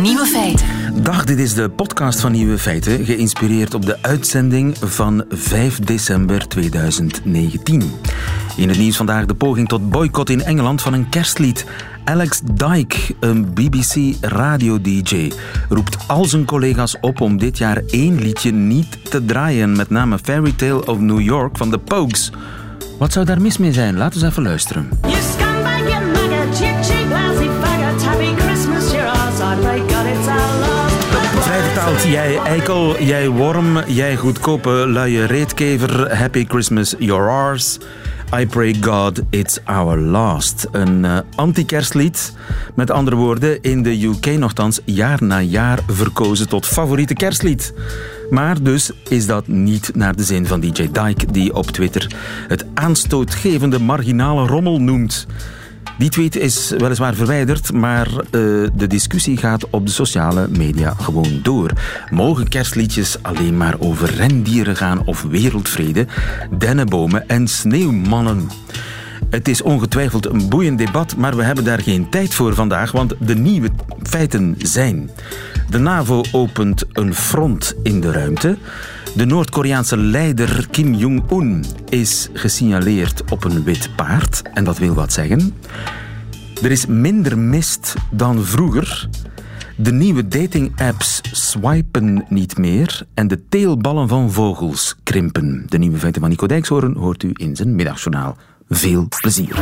Nieuwe feiten. Dag, dit is de podcast van Nieuwe Feiten, geïnspireerd op de uitzending van 5 december 2019. In het nieuws vandaag de poging tot boycott in Engeland van een kerstlied. Alex Dyke, een BBC radio-dj, roept al zijn collega's op om dit jaar één liedje niet te draaien, met name Fairy Tale of New York van de Pogues. Wat zou daar mis mee zijn? Laten we eens even luisteren. Jij eikel, jij worm, jij goedkope luie reetkever. Happy Christmas, you're ours. I pray God it's our last. Een eh, anti-kerstlied. Met andere woorden, in de UK nogthans jaar na jaar verkozen tot favoriete kerstlied. Maar dus is dat niet naar de zin van DJ Dyke, die op Twitter het aanstootgevende marginale rommel noemt. Die tweet is weliswaar verwijderd, maar eh, de discussie gaat op de sociale media gewoon door. Mogen kerstliedjes alleen maar over rendieren gaan of wereldvrede, dennenbomen en sneeuwmannen? Het is ongetwijfeld een boeiend debat, maar we hebben daar geen tijd voor vandaag, want de nieuwe feiten zijn. De NAVO opent een front in de ruimte. De Noord-Koreaanse leider Kim Jong-un is gesignaleerd op een wit paard. En dat wil wat zeggen. Er is minder mist dan vroeger. De nieuwe dating-apps swipen niet meer. En de teelballen van vogels krimpen. De nieuwe feiten van Nico Dijkshoorn hoort u in zijn middagjournaal. Veel plezier.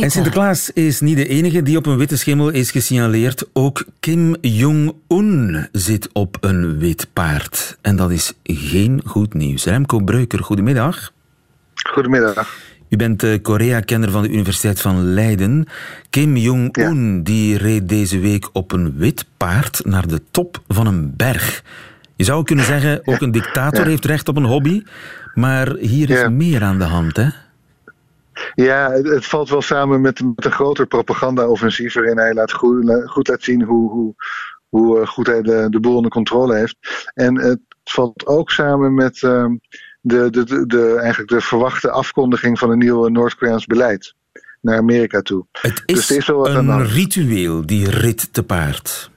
En Sinterklaas is niet de enige die op een witte schimmel is gesignaleerd. Ook Kim Jong-un zit op een wit paard. En dat is geen goed nieuws. Remco Breuker, goedemiddag. Goedemiddag. U bent Korea-kenner van de Universiteit van Leiden. Kim Jong-un die reed deze week op een wit paard naar de top van een berg. Je zou kunnen zeggen, ook een dictator Ja. heeft recht op een hobby. Maar hier is Ja. meer aan de hand, hè? Ja, het, het valt wel samen met, met een groter propaganda-offensief waarin hij laat goed, goed laat zien hoe, hoe, hoe eh, goed hij de, de boel onder controle heeft. En het valt ook samen met ehm, de, de, de, de, eigenlijk de verwachte afkondiging van een nieuw Noord-Koreaans beleid naar Amerika toe. Het Dus is er is wel wat een ritueel, die rit te paard.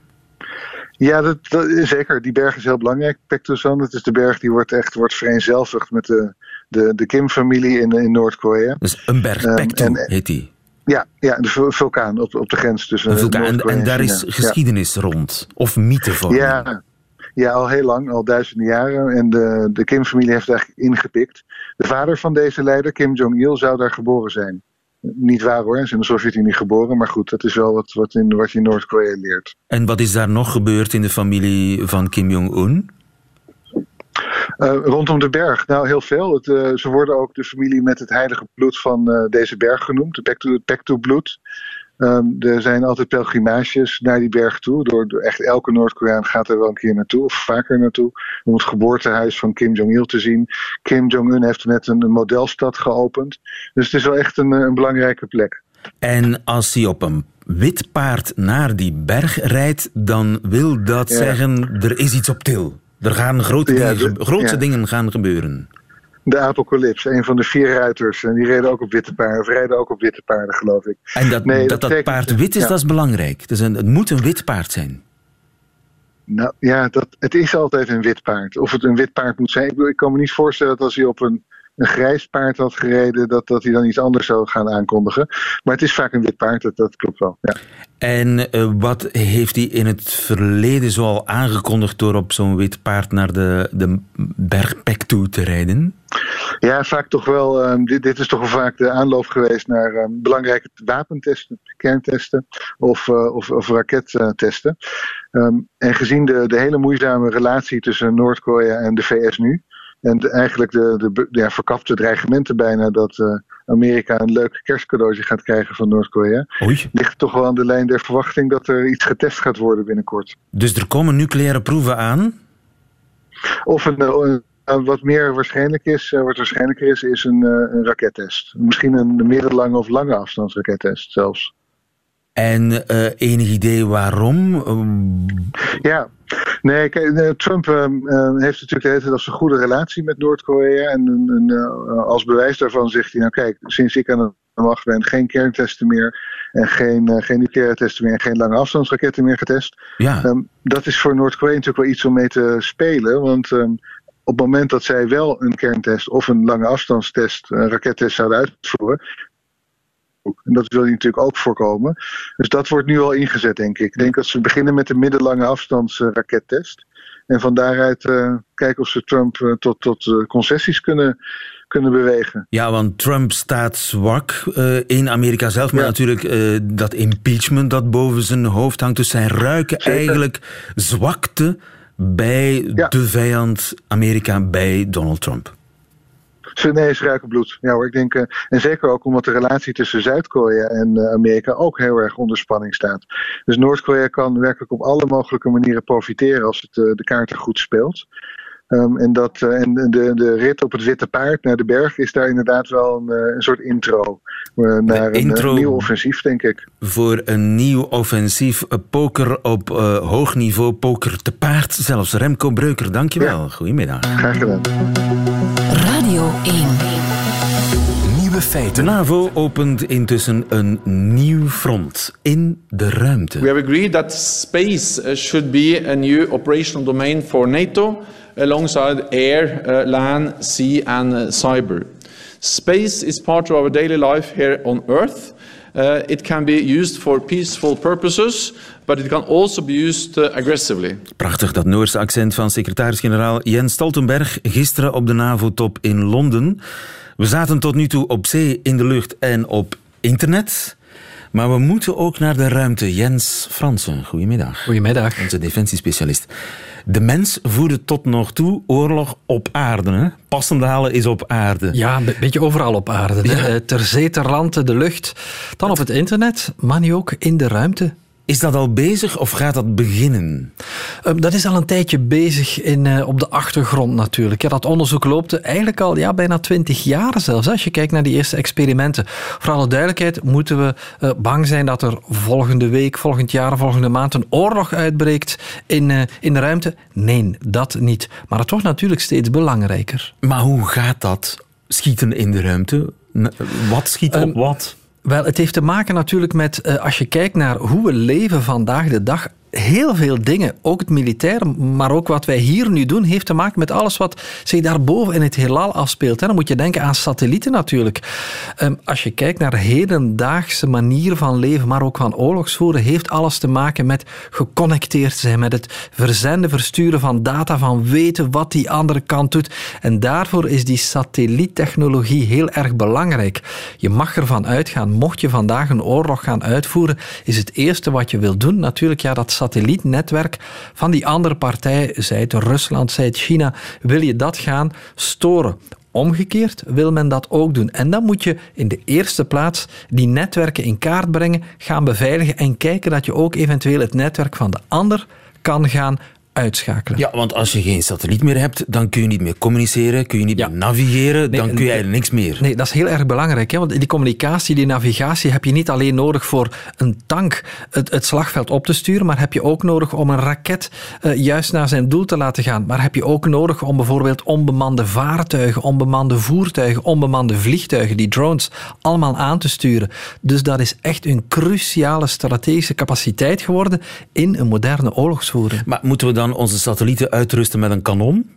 Ja, dat, zeker. Die berg is heel belangrijk. Pektosan, dat is de berg die wordt echt wordt vereenzelvigd met de, de, de Kim-familie in, in Noord-Korea. Dus een berg, Ehm, heet die. Ja, ja, de vul- vulkaan op, op de grens tussen Een vulkaan. En, Noord-Korea en daar is Ja. geschiedenis rond. Of mythevorming. Ja, ja, al heel lang, al duizenden jaren. En de, de Kim-familie heeft eigenlijk ingepikt. De vader van deze leider, Kim Jong-il, zou daar geboren zijn. Niet waar hoor, hij is in de Sovjet-Unie geboren. Maar goed, dat is wel wat, wat, in, wat je in Noord-Korea leert. En wat is daar nog gebeurd in de familie van Kim Jong-un? Eh, rondom de berg, nou heel veel. Het, eh, ze worden ook de familie met het heilige bloed van eh, deze berg genoemd, de Pektu- het Pektu-bloed. Ehm, er zijn altijd pelgrimages naar die berg toe. Door, door echt elke Noord-Koreaan gaat er wel een keer naartoe, of vaker naartoe, om het geboortehuis van Kim Jong-il te zien. Kim Jong-un heeft net een, een modelstad geopend. Dus het is wel echt een, een belangrijke plek. En als hij op een wit paard naar die berg rijdt, dan wil dat Ja. zeggen, er is iets op til. Er gaan grote, Ja, dingen, de- ja. dingen gaan gebeuren. De Apocalypse, een van de vier ruiters. En die reden ook op witte paarden, of rijden ook op witte paarden, geloof ik. En dat Nee, dat, dat paard wit is, ja. dat is belangrijk. Het, is een, het moet een wit paard zijn. Nou ja, dat, het is altijd een wit paard. Of het een wit paard moet zijn. Ik, bedoel, ik kan me niet voorstellen dat als hij op een, een grijs paard had gereden, dat, dat hij dan iets anders zou gaan aankondigen. Maar het is vaak een wit paard, dat, dat klopt wel. Ja. En eh, wat heeft hij in het verleden zoal aangekondigd door op zo'n wit paard naar de, de berg Pektu te rijden? Ja, vaak toch wel. ehm, dit, dit is toch wel vaak de aanloop geweest naar ehm, belangrijke wapentesten, kerntesten of, eh, of, of rakettesten. Ehm, en gezien de, de hele moeizame relatie tussen Noord-Korea en de VS nu. En de- eigenlijk de, de, be- ja, verkapte dreigementen bijna dat eh, Amerika een leuk kerstcadeautje gaat krijgen van Noord-Korea. Ligt toch wel aan de lijn der verwachting dat er iets getest gaat worden binnenkort. Dus er komen nucleaire proeven aan? Of een, eh, een- wat meer waarschijnlijk is, eh, wat waarschijnlijker is, is een, een rakettest. Misschien een middellange of lange afstandsrakettest zelfs. En eh, enig idee waarom? Ja, nee, kijk, eh, Trump eh, heeft natuurlijk de hele tijd als een goede relatie met Noord-Korea. En als bewijs daarvan zegt hij, nou kijk, sinds ik aan de mag men geen kerntesten meer en geen, geen nucleaire testen meer en geen lange afstandsraketten meer getest. Ja, Ehm, dat is voor Noord-Korea natuurlijk wel iets om mee te spelen. Want ehm, op het moment dat zij wel een kerntest of een lange afstandstest, een rakettest zouden uitvoeren. En dat wil je natuurlijk ook voorkomen. Dus dat wordt nu al ingezet, denk ik. Ik denk dat ze beginnen met de middellange afstandsrakettest. En van daaruit eh, kijken of ze Trump eh, tot, tot eh, concessies kunnen, kunnen bewegen. ja want Trump staat zwak in Amerika zelf, maar Ja. natuurlijk dat impeachment dat boven zijn hoofd hangt. Dus zij ruiken Zeker. eigenlijk zwakte bij Ja. de vijand Amerika, bij Donald Trump. Nee, ze ruiken bloed. Ja hoor, ik denk, eh, en zeker ook omdat de relatie tussen Zuid-Korea en eh, Amerika ook heel erg onder spanning staat. Dus Noord-Korea kan werkelijk op alle mogelijke manieren profiteren als het eh, de kaarten goed speelt. Ehm, en dat, en de, de rit op het witte paard naar de berg is daar inderdaad wel een, een soort intro. naar een, intro- nieuw offensief, denk ik. Voor een nieuw offensief poker op hoog niveau, poker te paard. Zelfs Remco Breuker, dankjewel. Goedemiddag. Graag gedaan. Radio 1. Nieuwe De feiten. NAVO opent intussen een nieuw front in de ruimte. We have agreed that space uh, should be a new operational domain for NATO alongside air, uh, land, sea, and uh, cyber. Space is part of our daily life here on Earth. Uh, it can be used for peaceful purposes, but it can also be used uh, aggressively. Prachtig dat Noorse accent van secretaris-generaal Jens Stoltenberg gisteren op de NAVO-top in Londen. We zaten tot nu toe op zee, in de lucht en op internet. Maar we moeten ook naar de ruimte. Jens Fransen, goedemiddag. Goedemiddag. Onze defensiespecialist. De mens voerde tot nog toe oorlog op aarde. Hè? Passende halen is op aarde. Ja, een be- beetje overal op aarde. hè. Eh, Ter zee, ter land, de lucht. Dan op het internet, maar nu ook in de ruimte. Is dat al bezig of gaat dat beginnen? Eh, Dat is al een tijdje bezig in, eh, op de achtergrond natuurlijk. Ja, dat onderzoek loopt eigenlijk al ja, bijna twintig jaar zelfs. Als je kijkt naar die eerste experimenten. Voor alle duidelijkheid moeten we eh, bang zijn dat er volgende week, volgend jaar, volgende maand een oorlog uitbreekt in, eh, in de ruimte. Nee, dat niet. Maar het wordt natuurlijk steeds belangrijker. Maar hoe gaat dat? Schieten in de ruimte? Wat schiet op Ehm, wat? Wel, het heeft te maken natuurlijk met, eh, als je kijkt naar hoe we leven vandaag de dag, heel veel dingen, ook het militair, maar ook wat wij hier nu doen, heeft te maken met alles wat zich daarboven in het heelal afspeelt. Dan moet je denken aan satellieten natuurlijk. Ehm, als je kijkt naar hedendaagse manier van leven, maar ook van oorlogsvoeren, heeft alles te maken met geconnecteerd zijn, met het verzenden, versturen van data, van weten wat die andere kant doet. En daarvoor is die satelliettechnologie heel erg belangrijk. Je mag ervan uitgaan, mocht je vandaag een oorlog gaan uitvoeren, is het eerste wat je wil doen natuurlijk ja, dat satellietnetwerk van die andere partij, zij het Rusland, zij het China, wil je dat gaan storen. Omgekeerd wil men dat ook doen. En dan moet je in de eerste plaats die netwerken in kaart brengen, gaan beveiligen en kijken dat je ook eventueel het netwerk van de ander kan gaan uitschakelen. Ja, want als je geen satelliet meer hebt, dan kun je niet meer communiceren, kun je niet Ja. meer navigeren, Nee, dan kun je nee. eigenlijk niks meer. Nee, dat is heel erg belangrijk. Hè? Want die communicatie, die navigatie heb je niet alleen nodig voor een tank het, het slagveld op te sturen, maar heb je ook nodig om een raket eh, juist naar zijn doel te laten gaan. Maar heb je ook nodig om bijvoorbeeld onbemande vaartuigen, onbemande voertuigen, onbemande vliegtuigen, die drones, allemaal aan te sturen. Dus dat is echt een cruciale strategische capaciteit geworden in een moderne oorlogsvoering. Maar moeten we dan onze satellieten uitrusten met een kanon?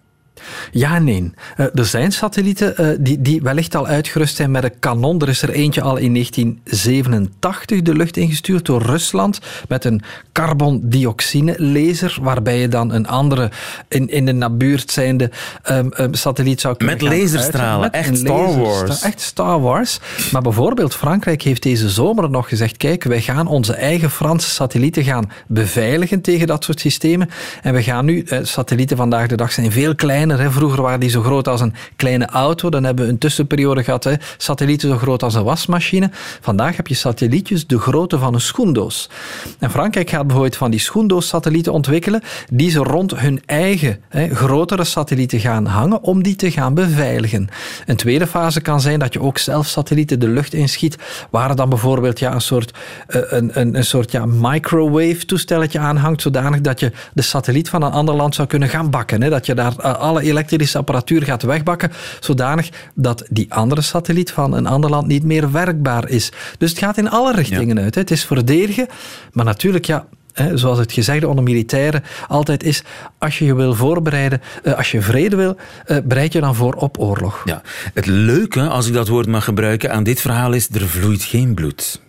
Ja en nee. Eh, er zijn satellieten eh, die, die wellicht al uitgerust zijn met een kanon. Er is er eentje al in 1987 de lucht ingestuurd door Rusland met een carbondioxine-laser, waarbij je dan een andere in, in de nabuurt zijnde ehm, ehm, satelliet zou kunnen Met laserstralen, echt Star Wars. Echt Star Wars. Maar bijvoorbeeld Frankrijk heeft deze zomer nog gezegd, kijk, wij gaan onze eigen Franse satellieten gaan beveiligen tegen dat soort systemen. En we gaan nu, eh, satellieten vandaag de dag zijn veel kleiner. Vroeger waren die zo groot als een kleine auto. Dan hebben we een tussenperiode gehad, hè. satellieten zo groot als een wasmachine. Vandaag heb je satellietjes de grootte van een schoendoos. En Frankrijk gaat bijvoorbeeld van die schoendoos-satellieten ontwikkelen, die ze rond hun eigen hè, grotere satellieten gaan hangen, om die te gaan beveiligen. Een tweede fase kan zijn dat je ook zelf satellieten de lucht inschiet, waar dan bijvoorbeeld ja, een soort, eh, een, een, een soort ja, microwave-toestelletje aanhangt, zodanig dat je de satelliet van een ander land zou kunnen gaan bakken. Hè? Dat je daar eh, alle elektrische apparatuur gaat wegbakken, zodanig dat die andere satelliet van een ander land niet meer werkbaar is. Dus het gaat in alle richtingen uit. Hè. Het is verdedigen, maar natuurlijk, ja, zoals het gezegde onder militairen altijd is, als je je wil voorbereiden, eh, als je vrede wil, eh, bereid je dan voor op oorlog. Ja. Het leuke, als ik dat woord mag gebruiken, aan dit verhaal is, er vloeit geen bloed.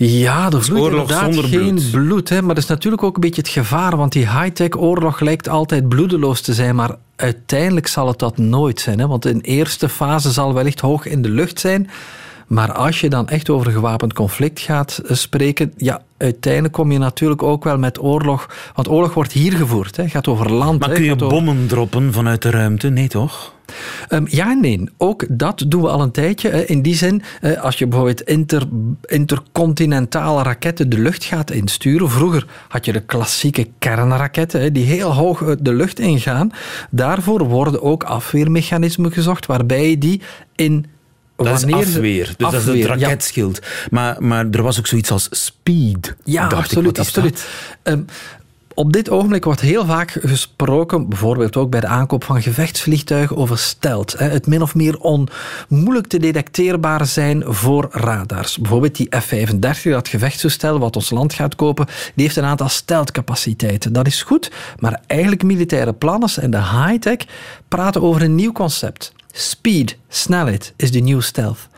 Ja, er vloeit oorlog inderdaad zonder geen bloed. bloed. hè, maar dat is natuurlijk ook een beetje het gevaar, want die high-tech oorlog lijkt altijd bloedeloos te zijn, maar uiteindelijk zal het dat nooit zijn. Hè, want in eerste fase zal wellicht hoog in de lucht zijn, maar als je dan echt over een gewapend conflict gaat eh, spreken, ja, uiteindelijk kom je natuurlijk ook wel met oorlog, want oorlog wordt hier gevoerd, hè, gaat over land. Maar hè, kun je over- bommen droppen vanuit de ruimte? Nee, toch? Ehm, ja en nee. Ook dat doen we al een tijdje. In die zin, eh, als je bijvoorbeeld inter, intercontinentale raketten de lucht gaat insturen. Vroeger had je de klassieke kernraketten hè, die heel hoog uit de lucht ingaan. Daarvoor worden ook afweermechanismen gezocht waarbij die in... Dat is afweer. Dus dat is het ja. raketschild. Maar, maar er was ook zoiets als speed. Ja, dacht ik. absoluut. Absoluut. dat? Op dit ogenblik wordt heel vaak gesproken, bijvoorbeeld ook bij de aankoop van gevechtsvliegtuigen, over stealth. Hè, het min of meer onmoeilijk te detecteerbaar zijn voor radars. Bijvoorbeeld die F-35, dat gevechtstoestel wat ons land gaat kopen, die heeft een aantal stealth-capaciteiten. Dat is goed, maar eigenlijk militaire planners en de high-tech praten over een nieuw concept. Speed, snelheid, is de new stealth.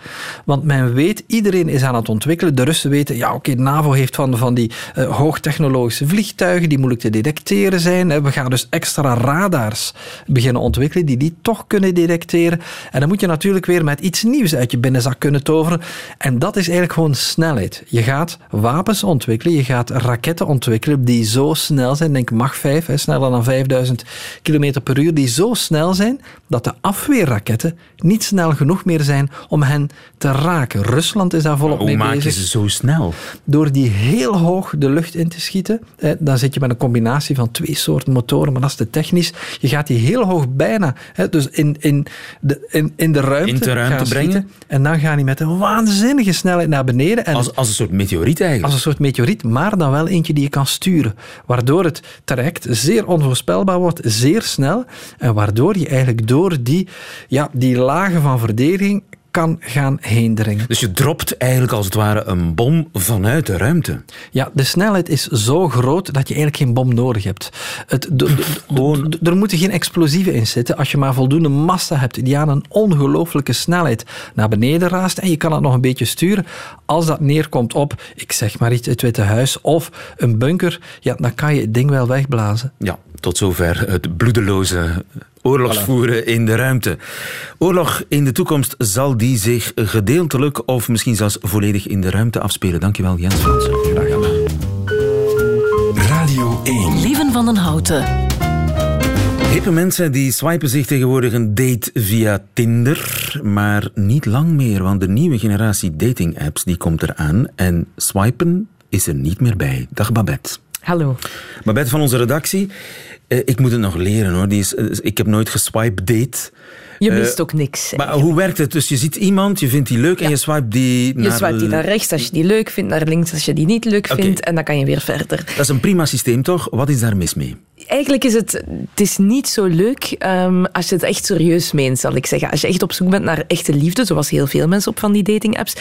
Want men weet, iedereen is aan het ontwikkelen. De Russen weten, ja oké, de NAVO heeft van, van die eh, hoogtechnologische vliegtuigen die moeilijk te detecteren zijn. We gaan dus extra radars beginnen ontwikkelen die die toch kunnen detecteren. En dan moet je natuurlijk weer met iets nieuws uit je binnenzak kunnen toveren. En dat is eigenlijk gewoon snelheid. Je gaat wapens ontwikkelen, je gaat raketten ontwikkelen die zo snel zijn, denk Mach 5, hè, sneller dan 5000 km per uur, die zo snel zijn dat de afweerraketten niet snel genoeg meer zijn om hen te raken. Rusland is daar volop Hoe mee maak je bezig. ze zo snel? Door die heel hoog de lucht in te schieten, eh, dan zit je met een combinatie van twee soorten motoren, maar dat is te technisch. Je gaat die heel hoog bijna, hè, dus in, in, de, in, in de ruimte, In de ruimte gaan brengen. schieten. En dan gaan die met een waanzinnige snelheid naar beneden. En Als, als een soort meteoriet eigenlijk. als een soort meteoriet, maar dan wel eentje die je kan sturen. Waardoor het traject zeer onvoorspelbaar wordt, zeer snel. En waardoor je eigenlijk door die, ja, die lagen van verdediging kan gaan heen dringen. Dus je dropt eigenlijk als het ware een bom vanuit de ruimte. Ja, de snelheid is zo groot dat je eigenlijk geen bom nodig hebt. Het, de- de- de- Gewoon- de- er moeten geen explosieven in zitten als je maar voldoende massa hebt die aan een ongelooflijke snelheid naar beneden raast en je kan het nog een beetje sturen. Als dat neerkomt op, ik zeg maar iets, het Witte Huis of een bunker, ja, dan kan je het ding wel wegblazen. Ja, tot zover het bloedeloze oorlogsvoeren in de ruimte. Oorlog in de toekomst zal die zich gedeeltelijk of misschien zelfs volledig in de ruimte afspelen. Dankjewel Jens Fransen. Graag gedaan. Radio 1. Lieven van den Houten. Hippe mensen die swipen zich tegenwoordig een date via Tinder, maar niet lang meer, want de nieuwe generatie dating-apps die komt eraan en swipen is er niet meer bij. Dag Babette. Hallo. Babette van onze redactie, eh, ik moet het nog leren hoor. Die is, eh, ik heb nooit geswipe date. Je Eh, mist ook niks. Maar hoe werkt het? Dus je ziet iemand, je vindt die leuk en je swipe die Je naar... swipe die naar rechts als je die leuk vindt, naar links als je die niet leuk vindt en dan kan je weer verder. Dat is een prima systeem toch? Wat is daar mis mee? Eigenlijk is het, het is niet zo leuk ehm, als je het echt serieus meent, zal ik zeggen. Als je echt op zoek bent naar echte liefde, zoals heel veel mensen op van die dating-apps,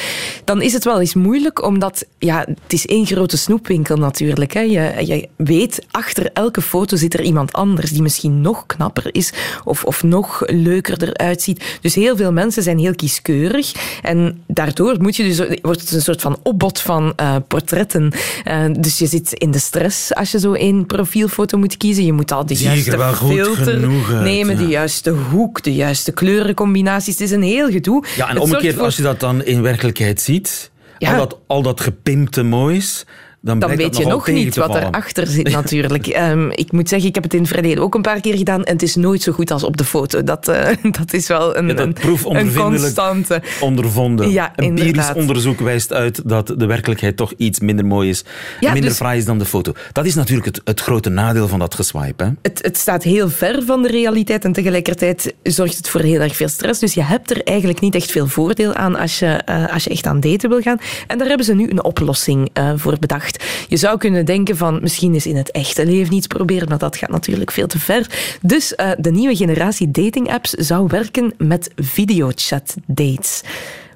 dan is het wel eens moeilijk, omdat ja, het is één grote snoepwinkel natuurlijk. Hè. Je, je weet, achter elke foto zit er iemand anders die misschien nog knapper is of, of nog leuker eruit ziet. Dus heel veel mensen zijn heel kieskeurig en daardoor moet je dus, wordt het een soort van opbod van eh, portretten. Eh, dus je zit in de stress als je zo één profielfoto moet kiezen. Je moet al de juiste filter uit, nemen, ja. de juiste hoek, de juiste kleurencombinaties. Het is een heel gedoe. Ja, en omgekeerd, voor- als je dat dan in werkelijkheid ziet, Ja. al, dat, al dat gepimpte moois, dan, weet je nog niet wat erachter zit natuurlijk. Ehm, ik moet zeggen, ik heb het in het verleden ook een paar keer gedaan en het is nooit zo goed als op de foto. Dat, eh, dat is wel een, Ja, dat een, constante. ondervonden. Ja, Empirisch onderzoek wijst uit dat de werkelijkheid toch iets minder mooi is. Ja, minder dus- fraai is dan de foto. Dat is natuurlijk het, het grote nadeel van dat geswipe. Hè? Het, het staat heel ver van de realiteit en tegelijkertijd zorgt het voor heel erg veel stress. Dus je hebt er eigenlijk niet echt veel voordeel aan als je, eh, als je echt aan daten wil gaan. En daar hebben ze nu een oplossing eh, voor bedacht. Je zou kunnen denken van misschien is in het echte leven iets proberen, maar dat gaat natuurlijk veel te ver. Dus eh, de nieuwe generatie dating apps zou werken met videochat dates.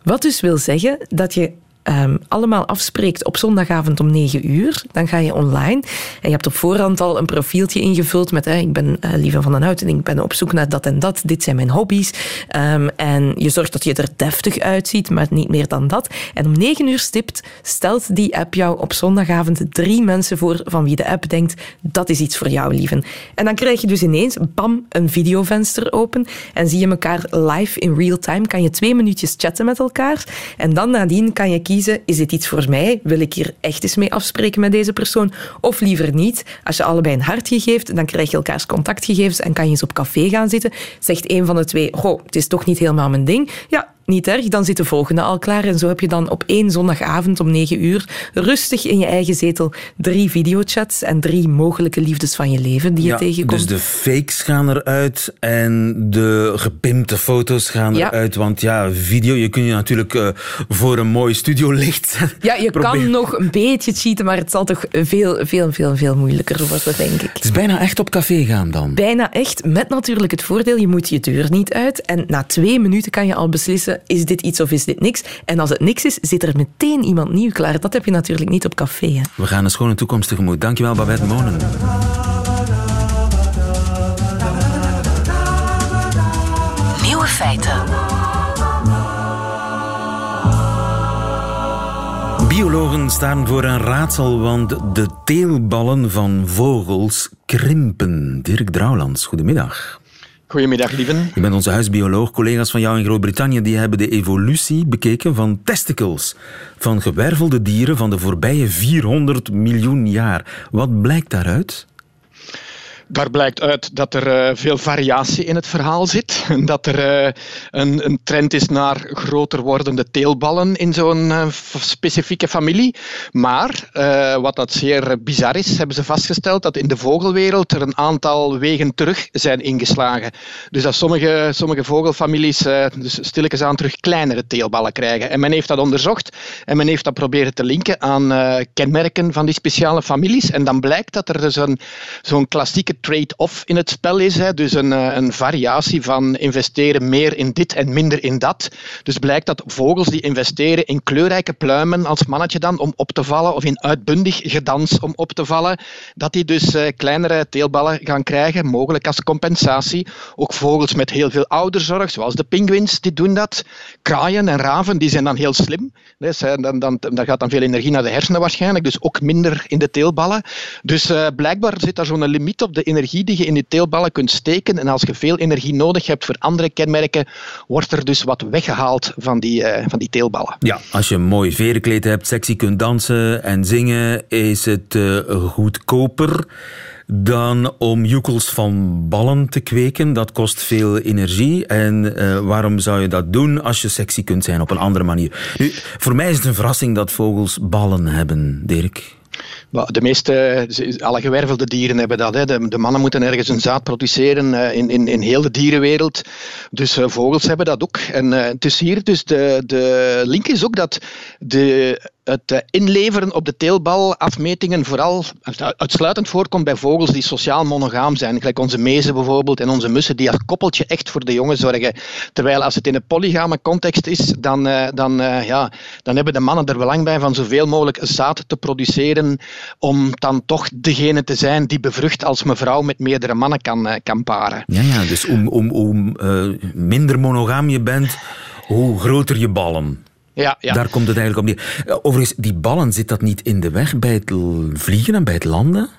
Wat dus wil zeggen dat je ehm, allemaal afspreekt op zondagavond om 9 uur. Dan ga je online en je hebt op voorhand al een profieltje ingevuld met ik ben eh, Lieve van den Hout en ik ben op zoek naar dat en dat. Dit zijn mijn hobby's. Ehm, en je zorgt dat je er deftig uitziet, maar niet meer dan dat. En om 9 uur stipt stelt die app jou op zondagavond drie mensen voor van wie de app denkt dat is iets voor jou, lieven. En dan krijg je dus ineens, bam, een videovenster open en zie je elkaar live in real time. Kan je twee minuutjes chatten met elkaar en dan nadien kan je kiezen, is dit iets voor mij? Wil ik hier echt eens mee afspreken met deze persoon? Of liever niet? Als je allebei een hartje geeft, dan krijg je elkaars contactgegevens en kan je eens op café gaan zitten. Zegt een van de twee, goh, het is toch niet helemaal mijn ding. Ja, niet erg, dan zit de volgende al klaar. En zo heb je dan op één zondagavond om negen uur rustig in je eigen zetel drie videochats en drie mogelijke liefdes van je leven die je tegenkomt. dus de fakes gaan eruit en de gepimpte foto's gaan Ja. eruit. Want ja, video, je kunt je natuurlijk eh, voor een mooi studiolicht. Ja, je kan nog een beetje cheaten, maar het zal toch veel, veel, veel, veel moeilijker worden, denk ik. Het is bijna echt op café gaan dan. Bijna echt, met natuurlijk het voordeel, je moet je deur niet uit. En na twee minuten kan je al beslissen, is dit iets of is dit niks? En als het niks is, zit er meteen iemand nieuw klaar. Dat heb je natuurlijk niet op café. Hè. We gaan een schone toekomst tegemoet. Dankjewel, Babette Monen. Nieuwe feiten. Biologen staan voor een raadsel, want de teelballen van vogels krimpen. Dirk Drouwlands, goedemiddag. Goedemiddag, lieven. Je bent onze huisbioloog. Collega's van jou in Groot-Brittannië die hebben de evolutie bekeken van testicles van gewervelde dieren van de voorbije 400 miljoen jaar. Wat blijkt daaruit? Daar blijkt uit dat er eh, veel variatie in het verhaal zit. Dat er eh, een, trend is naar groter wordende teelballen in zo'n eh, specifieke familie. Maar wat dat zeer bizar is, hebben ze vastgesteld dat in de vogelwereld er een aantal wegen terug zijn ingeslagen. Dus dat sommige, sommige vogelfamilies dus stilletjes aan terug kleinere teelballen krijgen. En men heeft dat onderzocht en men heeft dat proberen te linken aan kenmerken van die speciale families. En dan blijkt dat er dus zo'n klassieke trade-off in het spel is. Hè. Dus een, eh, een variatie van investeren meer in dit en minder in dat. Dus blijkt dat vogels die investeren in kleurrijke pluimen als mannetje dan om op te vallen, of in uitbundig gedans om op te vallen, dat die dus eh, kleinere teelballen gaan krijgen, mogelijk als compensatie. Ook vogels met heel veel ouderzorg, zoals de pinguïns, die doen dat. Kraaien en raven, die zijn dan heel slim. Dus, dan, dan, daar gaat dan veel energie naar de hersenen waarschijnlijk, dus ook minder in de teelballen. Dus eh, blijkbaar zit daar zo'n limiet op de energie die je in die teelballen kunt steken. En als je veel energie nodig hebt voor andere kenmerken, wordt er dus wat weggehaald van die, eh, van die teelballen. Ja, als je een mooi verenkleed hebt, sexy kunt dansen en zingen, is het eh, goedkoper dan om joekels van ballen te kweken. Dat kost veel energie. En eh, waarom zou je dat doen als je sexy kunt zijn op een andere manier? Nu, voor mij is het een verrassing dat vogels ballen hebben, Dirk. De meeste, alle gewervelde dieren hebben dat. De, de mannen moeten ergens een zaad produceren eh, in, in, in heel de dierenwereld. Dus eh, vogels hebben dat ook. En eh, het is hier dus de, de link is ook dat de, het eh, inleveren op de teelbalafmetingen vooral uitsluitend voorkomt bij vogels die sociaal monogaam zijn. Gelijk onze mezen bijvoorbeeld en onze mussen die als koppeltje echt voor de jongen zorgen. Terwijl als het in een polygame context is, dan, eh, dan, eh, ja, dan hebben de mannen er belang bij van zoveel mogelijk zaad te produceren om dan toch degene te zijn die bevrucht als mevrouw met meerdere mannen kan, kan paren. Ja, ja dus om, om, eh, minder monogaam je bent, hoe groter je ballen. Ja, ja. Daar komt het eigenlijk op neer. Overigens, die ballen, zit dat niet in de weg bij het vliegen en bij het landen?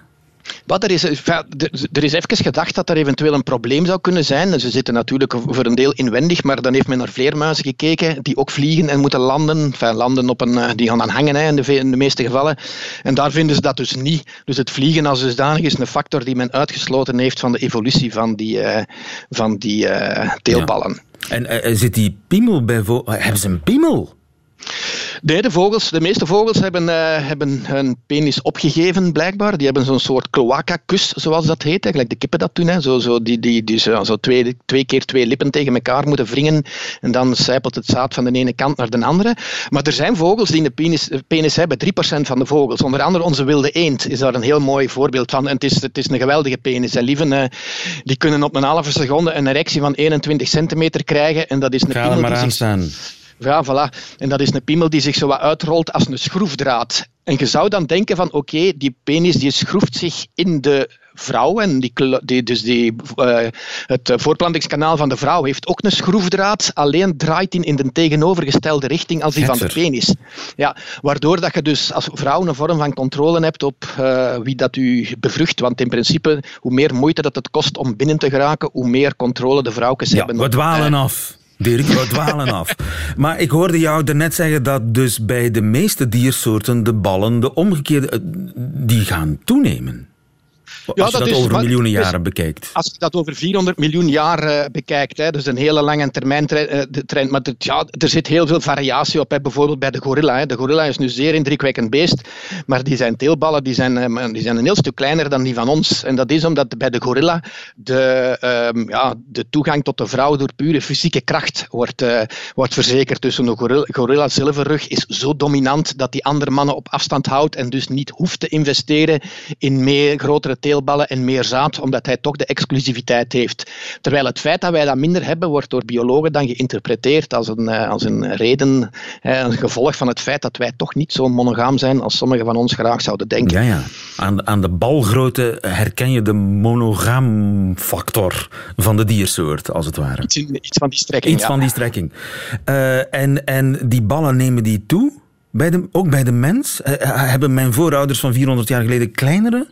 Wat er, is, er- is even gedacht dat er eventueel een probleem zou kunnen zijn. Ze zitten natuurlijk voor een deel inwendig, maar dan heeft men naar vleermuizen gekeken die ook vliegen en moeten landen. Enfin, landen op een, eh, die gaan dan hangen hè, in, de, ve- in de meeste gevallen. En daar vinden ze dat dus niet. Dus het vliegen als dusdanig is een factor die men uitgesloten heeft van de evolutie van die, eh, van die eh, teelballen. En zit die piemel bij Hebben ze een piemel? Nee, de, vogels, de meeste vogels hebben, eh, hebben hun penis opgegeven, blijkbaar. Die hebben zo'n soort cloaca-kus, zoals dat heet. Gelijk de kippen dat doen. Hè. Zo, zo, die, die, die zo, zo twee, twee keer twee lippen tegen elkaar moeten wringen. En dan zijpelt het zaad van de ene kant naar de andere. Maar er zijn vogels die een penis, penis hebben. 3% van de vogels. Onder andere onze wilde eend is daar een heel mooi voorbeeld van. En het is, het is een geweldige penis. En lieven, uh, die kunnen op een halve seconde een erectie van 21 centimeter krijgen. En dat is een Ga er maar aan staan. Ja, voilà. En dat is een piemel die zich zo wat uitrolt als een schroefdraad. En je zou dan denken van, oké, die penis die schroeft zich in de vrouw. En die, die, dus die, uh, het voortplantingskanaal van de vrouw heeft ook een schroefdraad, alleen draait die in de tegenovergestelde richting als die van de penis. Ja, waardoor dat je dus als vrouw een vorm van controle hebt op uh, wie dat u bevrucht. Want in principe, hoe meer moeite dat het kost om binnen te geraken, hoe meer controle de vrouwtjes ja, hebben. We dwalen af. Dirk, we dwalen af. Maar ik hoorde jou net zeggen dat dus bij de meeste diersoorten de ballen, de omgekeerde, die gaan toenemen. Als Ja, je dat dat is- over miljoenen dus- jaren bekijkt. Als je dat over 400 miljoen jaar eh, bekijkt, hè, dus een hele lange termijn eh, de trend, maar ja, er zit heel veel variatie op. Hè. Bijvoorbeeld bij de gorilla. Hè. De gorilla is nu zeer indrukwekkend beest, maar die zijn teelballen die zijn, eh, die zijn een heel stuk kleiner dan die van ons. En dat is omdat bij de gorilla de, ehm, ja, de toegang tot de vrouw door pure fysieke kracht wordt, wordt verzekerd. Dus een gorilla, gorilla zilverrug is zo dominant dat die andere mannen op afstand houdt en dus niet hoeft te investeren in meer, grotere teelballen en meer zaad, omdat hij toch de exclusiviteit heeft. Terwijl het feit dat wij dat minder hebben, wordt door biologen dan geïnterpreteerd als een, eh, als een reden, een gevolg van het feit dat wij toch niet zo monogaam zijn als sommigen van ons graag zouden denken. Ja, ja. Aan, aan de balgrootte herken je de monogaamfactor van de diersoort, als het ware. Iets, van die strekking. Iets ja. van die strekking. Eh, en, en die ballen nemen die toe? Bij de, ook bij de mens? Eh, hebben mijn voorouders van 400 jaar geleden kleinere?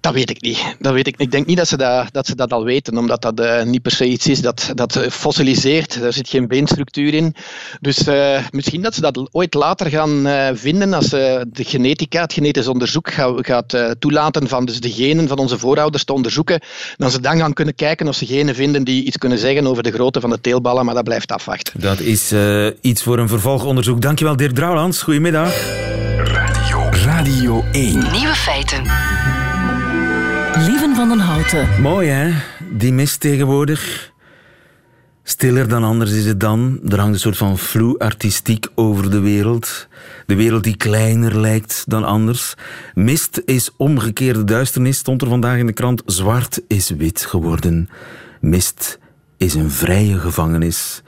Dat weet ik niet. Dat weet ik. ik denk niet dat ze dat, dat, ze dat al weten, omdat dat eh, niet per se iets is dat, dat fossiliseert. Daar zit geen beenstructuur in. Dus eh, misschien dat ze dat ooit later gaan eh, vinden als ze de genetica, het genetisch onderzoek ga- gaat eh, toelaten van dus de genen van onze voorouders te onderzoeken. Dan ze dan gaan kunnen kijken of ze genen vinden die iets kunnen zeggen over de grootte van de teelballen, maar dat blijft afwachten. Dat is eh, iets voor een vervolgonderzoek. Dankjewel, Dirk Drouwlands. Goedemiddag. Radio. Radio 1. Nieuwe feiten. Lieven van den Houten. Mooi, hè? Die mist tegenwoordig. Stiller dan anders is het dan. Er hangt een soort van vloe-artistiek over de wereld. De wereld die kleiner lijkt dan anders. Mist is omgekeerde duisternis, stond er vandaag in de krant. Zwart is wit geworden. Mist is een vrije gevangenis.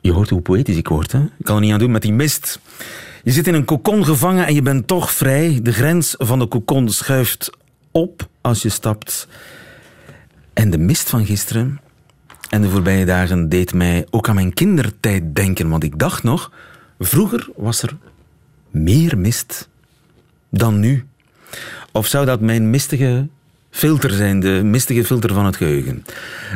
Je hoort hoe poëtisch ik word, hè? Ik kan er niet aan doen met die mist. Je zit in een kokon gevangen en je bent toch vrij. De grens van de kokon schuift op als je stapt. En de mist van gisteren en de voorbije dagen deed mij ook aan mijn kindertijd denken. Want ik dacht nog, vroeger was er meer mist dan nu. Of zou dat mijn mistige filter zijn, de mistige filter van het geheugen?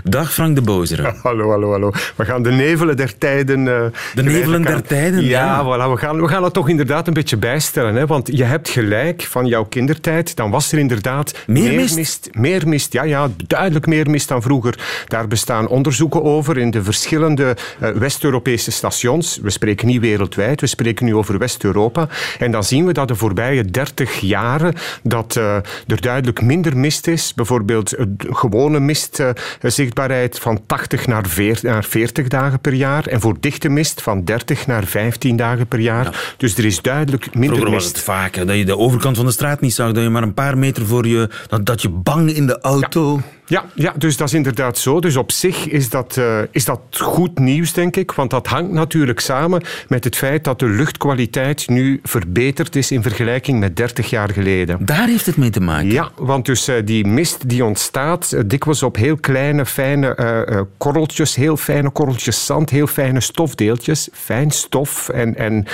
Dag Frank de Bozere. Hallo, hallo, hallo. We gaan de nevelen der tijden... eh, De nevelen der tijden, ja. Ja, voilà, we, gaan, we gaan het toch inderdaad een beetje bijstellen. Hè? Want je hebt gelijk van jouw kindertijd. Dan was er inderdaad Meer mist? Meer mist, ja, ja. Duidelijk meer mist dan vroeger. Daar bestaan onderzoeken over in de verschillende eh, West-Europese stations. We spreken niet wereldwijd, we spreken nu over West-Europa. En dan zien we dat de voorbije 30 jaren dat eh, er duidelijk minder mist is. Bijvoorbeeld eh, gewone mistzichtbaarheid van 80 naar 40, naar 40 dagen per jaar. En voor dichte mist van 30 naar 15 dagen per jaar. Dus er is duidelijk minder Vroeger was mist. het hè, dat je de overkant van de straat niet zag, dat je maar een paar meter voor je... dat, dat je bang in de auto... Ja, ja, dus dat is inderdaad zo. Dus op zich is dat, eh, is dat goed nieuws, denk ik. Want dat hangt natuurlijk samen met het feit dat de luchtkwaliteit nu verbeterd is in vergelijking met 30 jaar geleden. Daar heeft het mee te maken. Ja, want dus eh, die mist die ontstaat eh, dikwijls op heel kleine, fijne korreltjes, heel fijne korreltjes zand, heel fijne stofdeeltjes, fijn stof en, en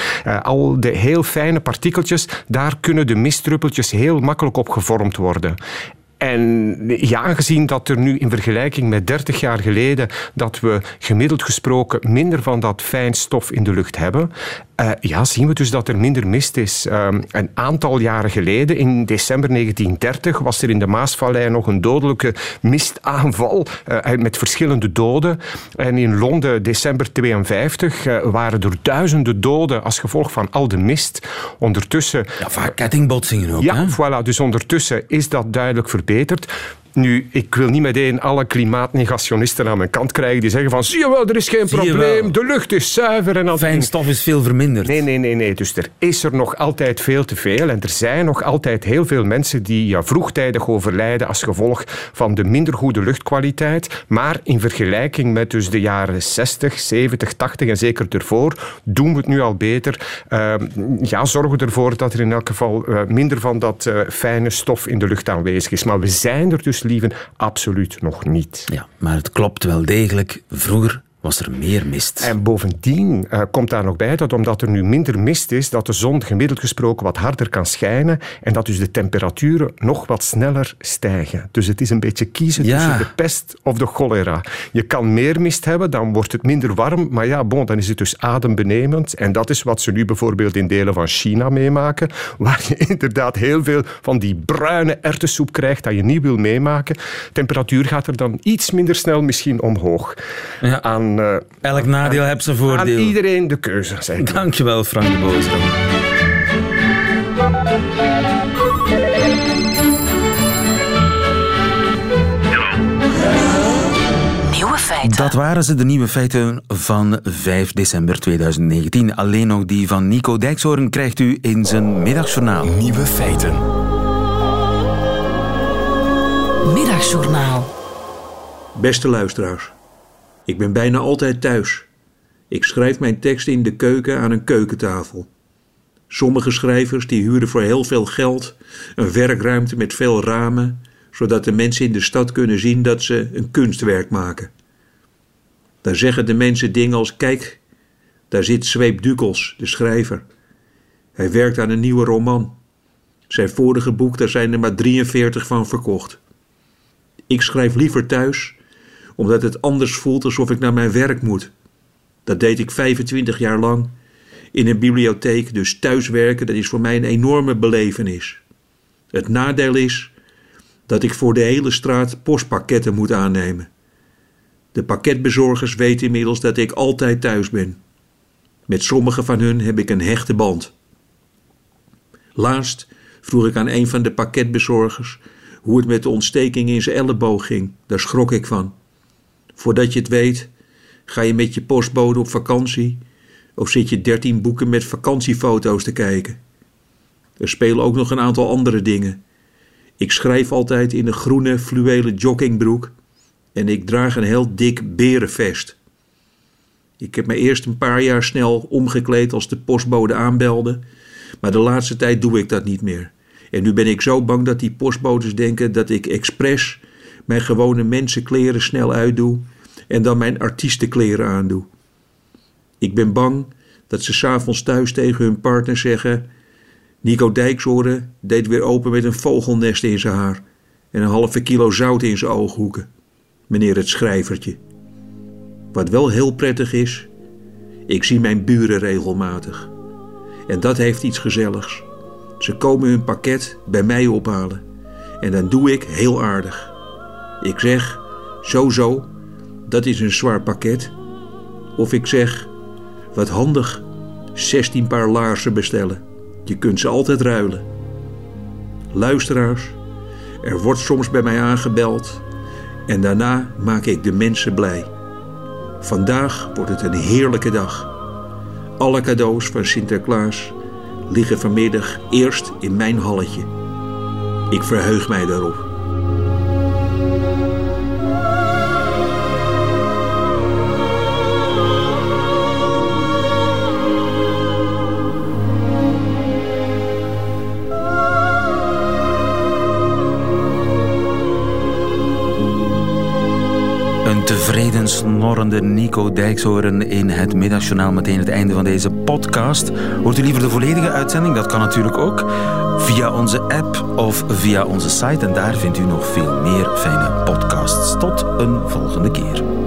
al de heel fijne partikeltjes, daar kunnen de mistdruppeltjes heel makkelijk op gevormd worden. En ja, aangezien dat er nu in vergelijking met 30 jaar geleden dat we gemiddeld gesproken minder van dat fijn stof in de lucht hebben, eh, ja, zien we dus dat er minder mist is. Ehm, een aantal jaren geleden, in december 1930, was er in de Maasvallei nog een dodelijke mistaanval uh, met verschillende doden. En in Londen, december 52, uh, waren er duizenden doden als gevolg van al de mist. Ondertussen... Ja, vaak kettingbotsingen ook. Ja, hè? voilà. Dus ondertussen is dat duidelijk verbeterd. Nu, ik wil niet meteen alle klimaatnegationisten aan mijn kant krijgen die zeggen van zie je wel, er is geen probleem, de lucht is zuiver en al die Fijn stof is veel verminderd. Nee, nee, nee, nee. Dus er is er nog altijd veel te veel. En er zijn nog altijd heel veel mensen die ja, vroegtijdig overlijden als gevolg van de minder goede luchtkwaliteit. Maar in vergelijking met dus de jaren 60, 70, 80 en zeker ervoor, doen we het nu al beter. Uh, ja, zorgen we ervoor dat er in elk geval uh, minder van dat uh, fijne stof in de lucht aanwezig is. Maar we zijn er dus, absoluut nog niet. Ja, maar het klopt wel degelijk. Vroeger was er meer mist. En bovendien uh, komt daar nog bij dat omdat er nu minder mist is, dat de zon gemiddeld gesproken wat harder kan schijnen en dat dus de temperaturen nog wat sneller stijgen. Dus het is een beetje kiezen Ja. tussen de pest of de cholera. Je kan meer mist hebben, dan wordt het minder warm, maar ja, bon, dan is het dus adembenemend. En dat is wat ze nu bijvoorbeeld in delen van China meemaken, waar je inderdaad heel veel van die bruine erwtensoep krijgt dat je niet wil meemaken. Temperatuur gaat er dan iets minder snel misschien omhoog. Ja. Aan uh, Elk nadeel heeft zijn aan voordeel. iedereen de keuze, zeg ik. Dankjewel, Frank de Boosdam. Feiten. Dat waren ze, de nieuwe feiten van 5 december 2019. Alleen nog die van Nico Dijkshoorn krijgt u in zijn middagjournaal. Nieuwe feiten. Middagjournaal. Beste luisteraars, ik ben bijna altijd thuis. Ik schrijf mijn teksten in de keuken aan een keukentafel. Sommige schrijvers die huren voor heel veel geld een werkruimte met veel ramen, zodat de mensen in de stad kunnen zien dat ze een kunstwerk maken. Daar zeggen de mensen dingen als: Kijk, daar zit Zweep Dukels, de schrijver. Hij werkt aan een nieuwe roman. Zijn vorige boek, daar zijn er maar 43 van verkocht. Ik schrijf liever thuis, omdat het anders voelt alsof ik naar mijn werk moet. Dat deed ik 25 jaar lang in een bibliotheek, dus thuiswerken, dat is voor mij een enorme belevenis. Het nadeel is dat ik voor de hele straat postpakketten moet aannemen. De pakketbezorgers weten inmiddels dat ik altijd thuis ben. Met sommige van hun heb ik een hechte band. Laatst vroeg ik aan een van de pakketbezorgers hoe het met de ontsteking in zijn elleboog ging. Daar schrok ik van. Voordat je het weet, ga je met je postbode op vakantie of zit je dertien boeken met vakantiefoto's te kijken. Er spelen ook nog een aantal andere dingen. Ik schrijf altijd in een groene fluwelen joggingbroek en ik draag een heel dik berenvest. Ik heb me eerst een paar jaar snel omgekleed als de postbode aanbelde, maar de laatste tijd doe ik dat niet meer. En nu ben ik zo bang dat die postbodes denken dat ik expres mijn gewone mensenkleren snel uitdoe en dan mijn artiestenkleren aandoe. Ik ben bang dat ze s'avonds thuis tegen hun partner zeggen: Nico Dijksoren deed weer open met een vogelnest in zijn haar en een halve kilo zout in zijn ooghoeken. Meneer het schrijvertje. Wat wel heel prettig is, ik zie mijn buren regelmatig. En dat heeft iets gezelligs. Ze komen hun pakket bij mij ophalen. En dan doe ik heel aardig. Ik zeg, zo zo, dat is een zwaar pakket. Of ik zeg, wat handig, 16 paar laarzen bestellen. Je kunt ze altijd ruilen. Luisteraars, er wordt soms bij mij aangebeld en daarna maak ik de mensen blij. Vandaag wordt het een heerlijke dag. Alle cadeaus van Sinterklaas liggen vanmiddag eerst in mijn halletje. Ik verheug mij daarop. Tevreden snorrende Nico Dijkshoorn in het middagjournaal. Meteen het einde van deze podcast. Hoort u liever de volledige uitzending? Dat kan natuurlijk ook. Via onze app of via onze site. En daar vindt u nog veel meer fijne podcasts. Tot een volgende keer.